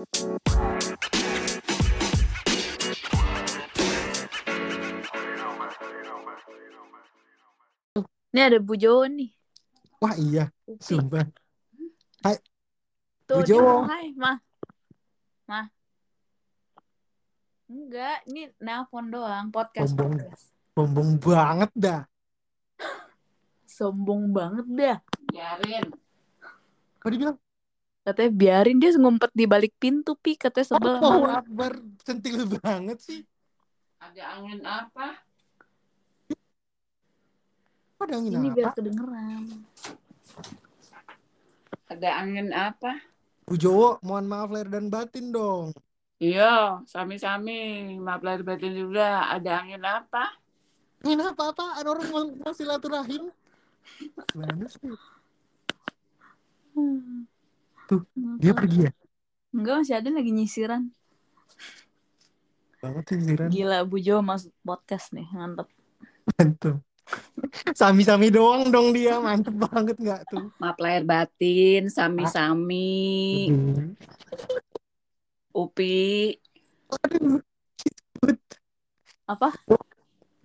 Ini ada Bu Jowo nih. Wah iya, sumpah. Tuh, Bu Jowo. hai, mah. Mah. Enggak, ini nelpon doang, podcast. Sombong. podcast. Sombong banget dah. Sombong banget dah. Biarin. Apa dibilang? Katanya biarin dia ngumpet di balik pintu, Pi. Katanya sebel sama Oh. Akbar centil banget sih. Ada angin apa? Ada angin Ini apa? biar kedengeran. Ada angin apa? Bu Jowo, mohon maaf lahir dan batin dong. Iya, sami-sami. Maaf lahir batin juga. Ada angin apa? Angin apa-apaan orang mau, mau silaturahim. Gimana sih? Tuh, Dia pergi ya? Enggak, masih ada lagi nyisiran. Banget sih Ziran. Gila, Bu Jowo masuk podcast nih. Mantep. Mantap. Sami-sami doang dong dia. Mantep banget nggak tuh? Maaf lahir batin, sami-sami. Upi. Aduh. Apa?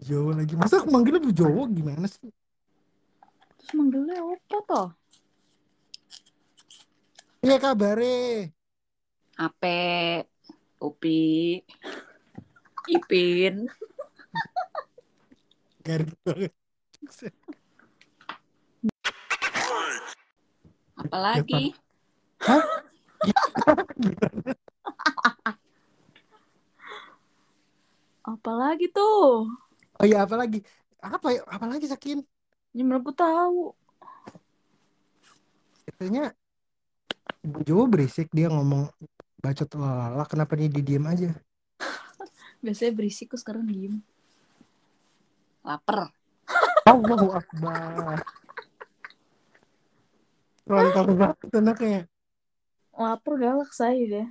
Jowo lagi. Masa aku manggilnya Bu Jowo gimana sih? Terus manggilnya apa toh? Iya kabare. Ape. Upi. Ipin. Garing banget. Apalagi? Hah? Apalagi tuh? Oh iya apa lagi? Apa ya? Apa lagi Sakin? Ini menurut gue tahu. Katanya Bu Jowo berisik dia ngomong bacot lala kenapa dia diem aja? Biasanya berisik kok sekarang diem. Laper. Allahu Akbar. Rontal banget anaknya. Lapar galak saya deh.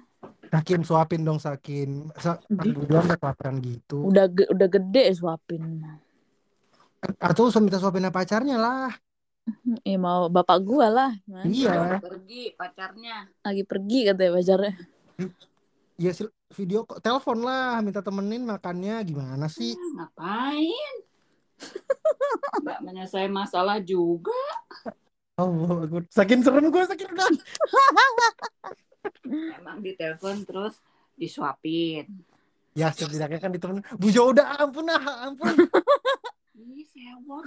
Sakin suapin dong Sakin. Sa Jowo sampai kelaparan gitu. Udah ge- udah gede suapin. Atau usah minta suapin pacarnya lah. Eh mau bapak gua lah. Gimana? Iya. Pergi pacarnya. Lagi pergi katanya pacarnya. Ya sil- video kok telepon lah minta temenin makannya gimana sih? Hmm, Ngapain? Mbak menyelesaikan masalah juga. Allah Akbar. Sakin serem gue sakin udah. Emang ditelepon terus disuapin. Ya setidaknya kan ditemenin. Bu udah ampun ah ampun. Ih, sewot.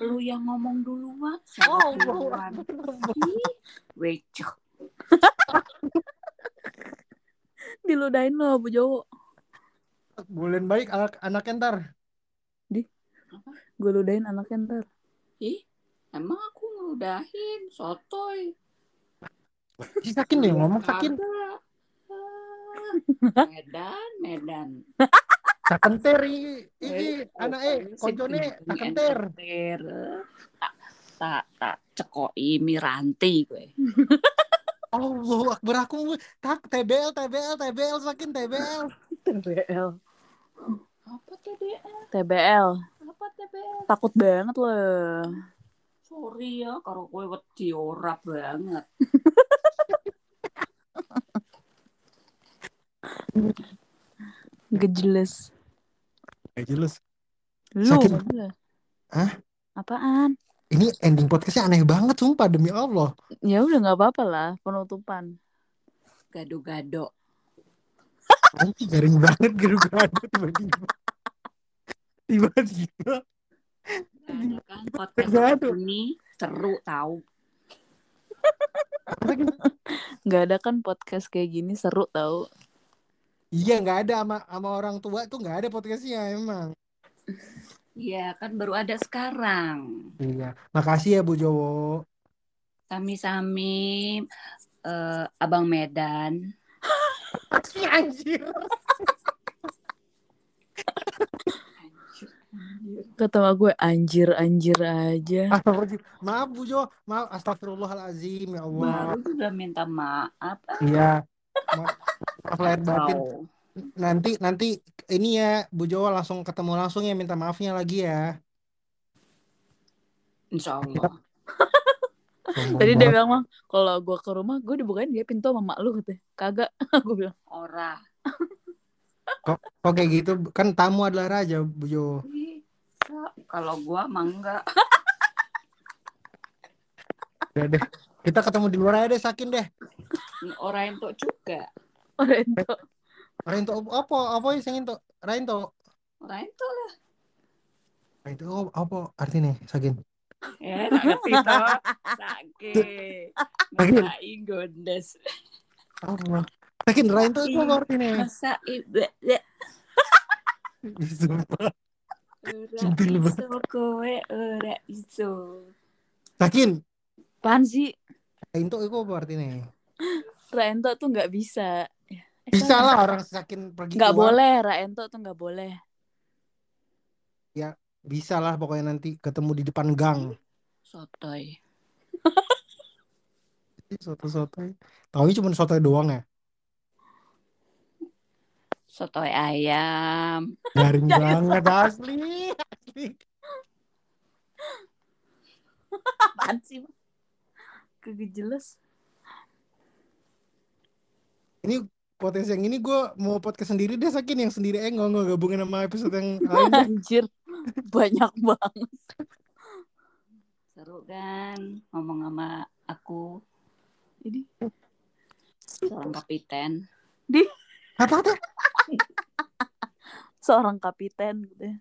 Lu yang ngomong duluan. Oh, duluan. Ih, Wecek. Diludahin lo Bu Jowo. Bulan baik anak anaknya ntar. Gue ludahin anaknya ntar. Ih, emang aku ngeludahin. Sotoy. Si Sakin yang ngomong Sakin. Medan, Medan. Sakenter ini ini Eh, anak eh oh, koncone sing- sakenter. enter. Tak tak tak cekoi miranti gue. Allah Akbar aku tak TBL TBL TBL Sakin TBL. TBL. Apa TBL? TBL. Apa TBL? Takut banget loh. Sorry ya, kalau gue wedi ora banget. Gak jelas. Gak jelas. Lu. Sakit. gak. Hah? Apaan? Ini ending podcastnya aneh banget sumpah demi Allah. Ya udah nggak apa-apa lah penutupan. Gado-gado. Anjing garing banget geru-geru tiba-tiba. Tiba-tiba. Gak ada kan podcast Gado. ini seru tahu. Nggak ada kan podcast kayak gini seru tau. Iya nggak ada sama sama orang tua tuh nggak ada podcastnya emang. Iya, kan baru ada sekarang. Iya. Makasih ya Bu Jowo. Sami-sami eh, Abang Medan. Makasih anjir. Kata sama gue anjir anjir aja. Maaf Bu Jo, maaf astagfirullahalazim ya Allah. Baru juga minta maaf. Iya. Ma- Maaf lahir batin. Wow. Nanti nanti ini ya Bu Jowo langsung ketemu langsung ya minta maafnya lagi ya. Insya Allah. Tadi dia bilang mah kalau gue ke rumah gue dibukain dia pintu sama mak lu katanya. Kagak. gue bilang. Ora. Kok, kok kayak gitu? Kan tamu adalah raja, Bu Jo. Bisa. Kalau gua mah enggak. Udah deh. Kita ketemu di luar aja deh, sakin deh. Orang itu juga. Orang itu. Rain to apa? Apa yang singin to? Rain to. Orang itu lah. Rain to apa artinya? Sakin. Ya, tak ngerti toh. Sakit. Sakit. Masa gondes. Apa? Sakin Rain to itu apa artinya? Masa ibu. Sumpah. Ora iso kowe ora iso. Sakin. Apaan sih? Rain to itu apa artinya? Raento tuh nggak bisa. Bisa lah orang sakin pergi Nggak keluar. boleh. Raento tuh nggak boleh. Bisa lah pokoknya nanti ketemu di depan gang. Sotoy. Soto-soto. Taunya cuma soto doang ya. Sotoy ayam. Garing banget asli. Asli. Apaan sih? Kagak jelas. Ini potensi yang ini gue mau podcast sendiri deh sakin yang sendiri eh nggak nggak gabungin sama episode yang lain. Anjir. Banyak banget. Seru kan ngomong sama aku Ini seorang kapiten. apa tuh seorang kapiten gitu ya.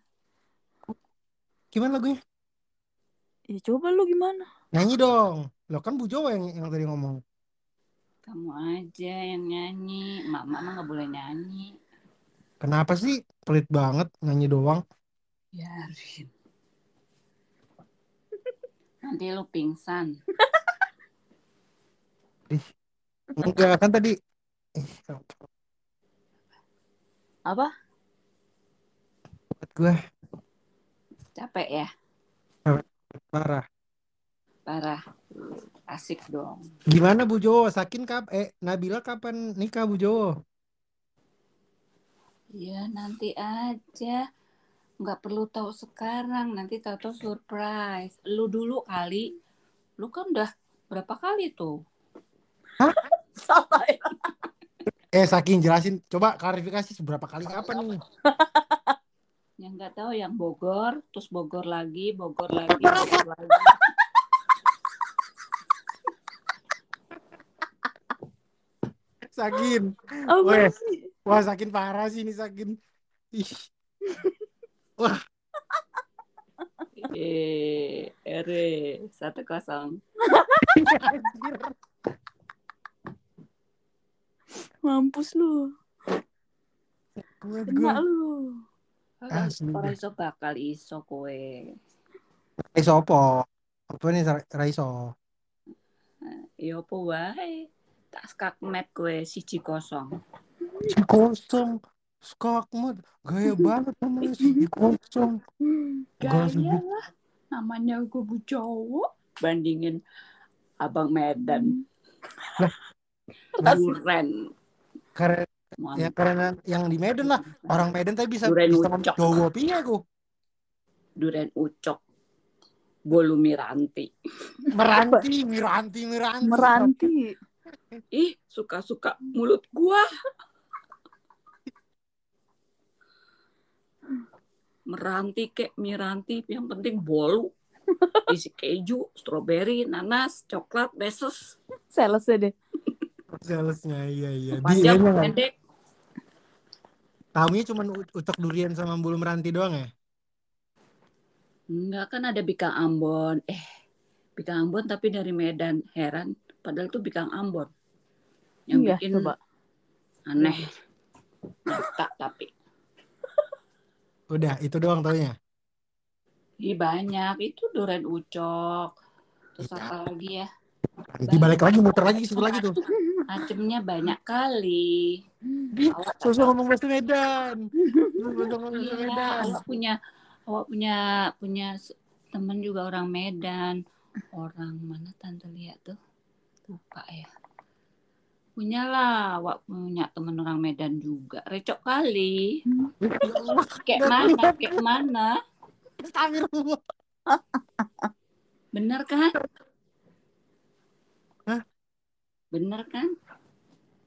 gimana lagunya Ya coba lu gimana? nyanyi dong lo kan Bu Jawa yang yang tadi ngomong Kamu aja yang nyanyi. Mama mah nggak boleh nyanyi. kenapa sih pelit banget nyanyi doang Biarin. Nanti lu pingsan. enggak kan tadi ih Apa? buat gue Capek ya? parah Parah. Asik dong. gimana Bu Jawa sakin kap eh Nabila kapan nikah Bu Jawa Ya nanti aja. Nggak perlu tahu sekarang. Nanti tahu-tahu surprise. Lu dulu kali. Lu kan udah berapa kali tuh? Sotoy. eh sakin jelasin coba klarifikasi seberapa kali apa nih Yang nggak tahu yang Bogor, terus Bogor lagi, Bogor lagi, Bogor lagi. Sakin Apa Weh. wah sakin parah sih ini sakin ih Eh, ere satu kosong. Mampus lu. Kuat Kena gue. lu. Iso bakal iso kowe. Raiso apa? Apa nih Ra- Raiso? Ya apa wae. Tak skakmet kowe siji kosong. Kosong. Skakmat. Gaya banget namanya si kosong. Gaya lah. Namanya gue bu cowok. Bandingin Abang Medan. Duren. Karena ya karena yang di Medan lah. Orang Medan tapi bisa Duren bisa ucok. Jawa piye aku. Duren ucok. Bolu Miranti. Meranti, Miranti, Miranti. Meranti. Ih, suka-suka mulut gua. Meranti kek Miranti, yang penting bolu. Isi keju, stroberi, nanas, coklat, beses. Salesnya deh. Salesnya iya iya. Panjang, pendek. Tamunya cuma u- ucok durian sama bulu meranti doang ya? Enggak kan ada Bikang Ambon. Eh, Bikang Ambon tapi dari Medan. Heran. Padahal itu Bikang Ambon. Yang Iya, bikin coba. aneh. Nyata tapi. Udah, itu doang taunya. Ih banyak. Itu duren ucok. Terus Iya. apa lagi ya? Nanti balik lagi muter lagi situ lagi tuh. Macemnya banyak kali. Sosok ngomong bahasa Medan. Iya, Medan. awak punya awak punya punya temen juga orang Medan. Orang mana tante lihat tuh? Lupa ya. Punyalah, awak punya temen orang Medan juga. Recok kali. Ya Allah, Kayak Nggak mana? Kayak mana? astagfirullah. Bener kan? Bener kan?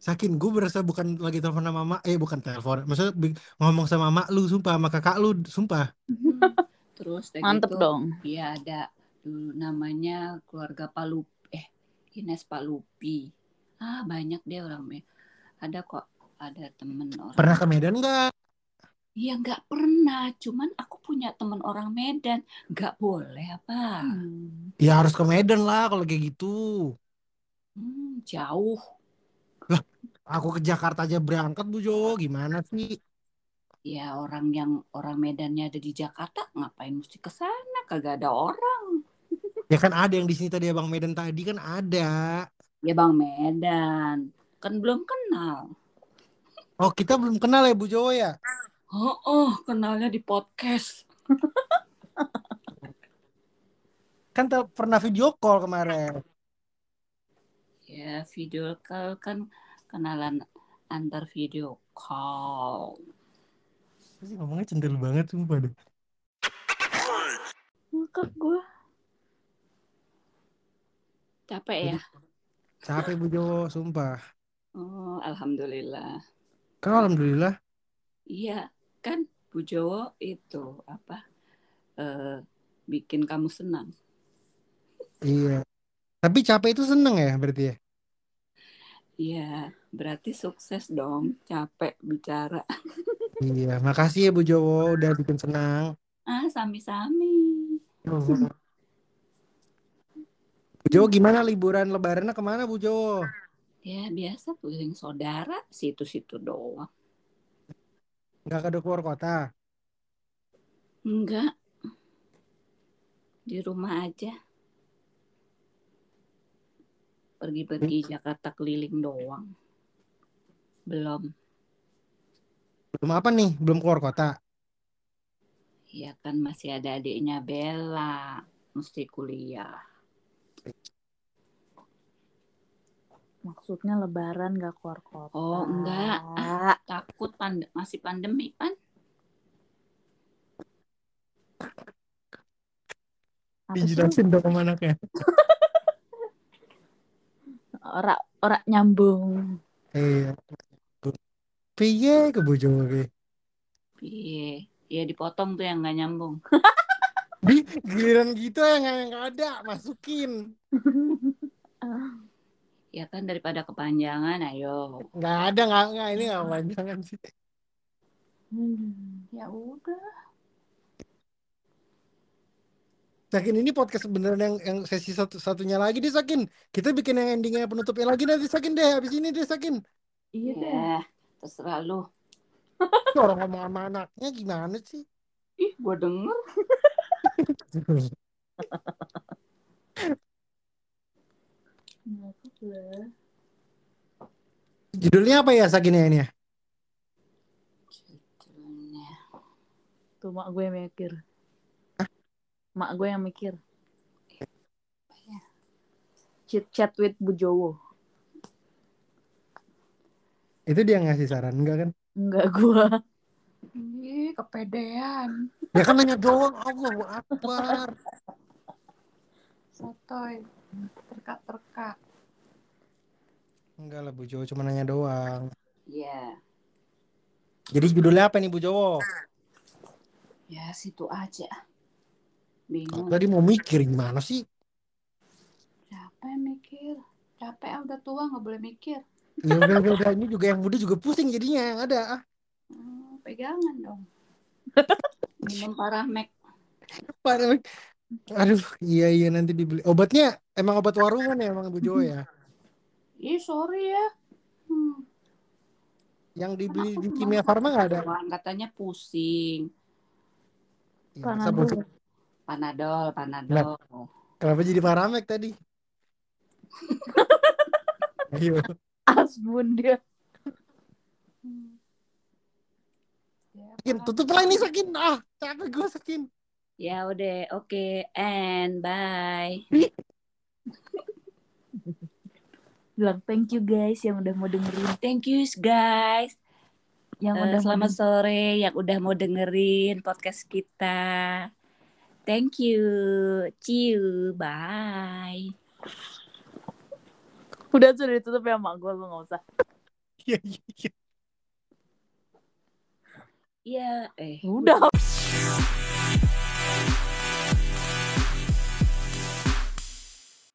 Sakin gue berasa bukan lagi telepon sama mama, eh bukan telepon, maksudnya ngomong sama mak lu, sumpah, sama kakak lu, sumpah. Hmm. Terus kayak Mantep gitu, dong. Iya ada dulu namanya keluarga Palupi, eh Ines Palupi. Ah banyak deh orang Me- Ada kok, ada temen orang. Pernah ke Medan nggak? Iya nggak pernah, cuman aku punya temen orang Medan. Nggak boleh apa? Hmm. Ya harus ke Medan lah kalau kayak gitu. Hmm, jauh. Aku ke Jakarta aja berangkat Bu Jo, gimana sih? Ya orang yang orang Medannya ada di Jakarta, ngapain mesti ke sana? Kagak ada orang. Ya kan ada yang di sini tadi Abang Medan tadi kan ada. Ya Bang Medan, kan belum kenal. Oh kita belum kenal ya Bu Jo ya? Oh, oh kenalnya di podcast. Kan pernah video call kemarin. Ya video call kan kenalan antar video call. Apa sih ngomongnya centil banget sumpah deh. Ngakak gue. Capek ya? Capek Bu Jo, sumpah. Oh, alhamdulillah. Kan alhamdulillah. Iya, kan Bu Jowo itu apa? eh bikin kamu senang. Iya. Tapi capek itu seneng ya berarti ya? Iya, berarti sukses dong. Capek bicara. Iya, makasih ya Bu Jowo udah bikin senang. Ah, sami-sami. Bu Jowo gimana liburan lebarannya ke mana Bu Jowo? Ya, biasa keliling saudara, situ-situ doang. Nggak ada keluar kota? Enggak. Di rumah aja. Pergi-pergi Jakarta keliling doang. Belum. Belum apa nih? Belum keluar kota? Ya kan masih ada adiknya Bella. Mesti kuliah. Maksudnya lebaran gak keluar kota. Oh, enggak. Ah, takut pand masih pandemi, Pan. Dijelasin dong sama anaknya. Ora, ora nyambung. Iya. Piye Jowo piye? Piye? Ya dipotong tuh yang nggak nyambung. Di giliran gitu yang yang nggak ada masukin. Ya kan daripada kepanjangan, ayo. Nggak ada nggak nggak ini nggak panjangan sih. Hmm. Ya udah. Sakin ini podcast beneran yang yang sesi satu satunya lagi deh Sakin. Kita bikin yang endingnya penutupnya lagi nanti Sakin deh. Habis ini deh Sakin. Iya deh. Ya, terserah lu. Orang ngomong sama anaknya gimana sih? Ih, gua denger. Judulnya apa ya Sakin ya ini ya? Judulnya. Tuh mak gue yang mikir. Mak gue yang mikir. Chit chat with Bu Jowo. Itu dia ngasih saran enggak kan? Enggak gue. Ih, kepedean. Ya kan nanya doang Allahu Akbar. Sotoy. Terka-terka. Enggak lah Bu Jowo cuma nanya doang. Ya, Jadi judulnya apa nih Bu Jowo? ya situ aja. Bingung. tadi mau mikir gimana sih? Capek mikir. Capek ah, udah tua nggak boleh mikir. Ya udah, udah, udah. Ini juga yang muda juga pusing jadinya yang ada. Ah, Hmm, pegangan dong. Minum paramek. Pak, Aduh, iya iya nanti dibeli. Obatnya emang obat warungan ya emang Bu Jowo ya. Ih, sorry ya. Hmm. Yang dibeli di Kimia Farma nggak ada. doang, Katanya pusing. Ya, pusing? Panadol. Panadol, panadol. Kenapa jadi paramek tadi? Ayo. Asbun dia. Sakin, tutup lah ini Sakin. Ah, capek gue Sakin. Ya udah, oke, and bye. Bilang thank you guys yang udah mau dengerin. Thank you guys. Yang Eh, udah mau selamat sore yang udah mau dengerin podcast kita. Thank you. See you. Bye. Udah sudah ditutup ya mak gue, lu gak usah. Iya iya iya. Iya, eh. Udah.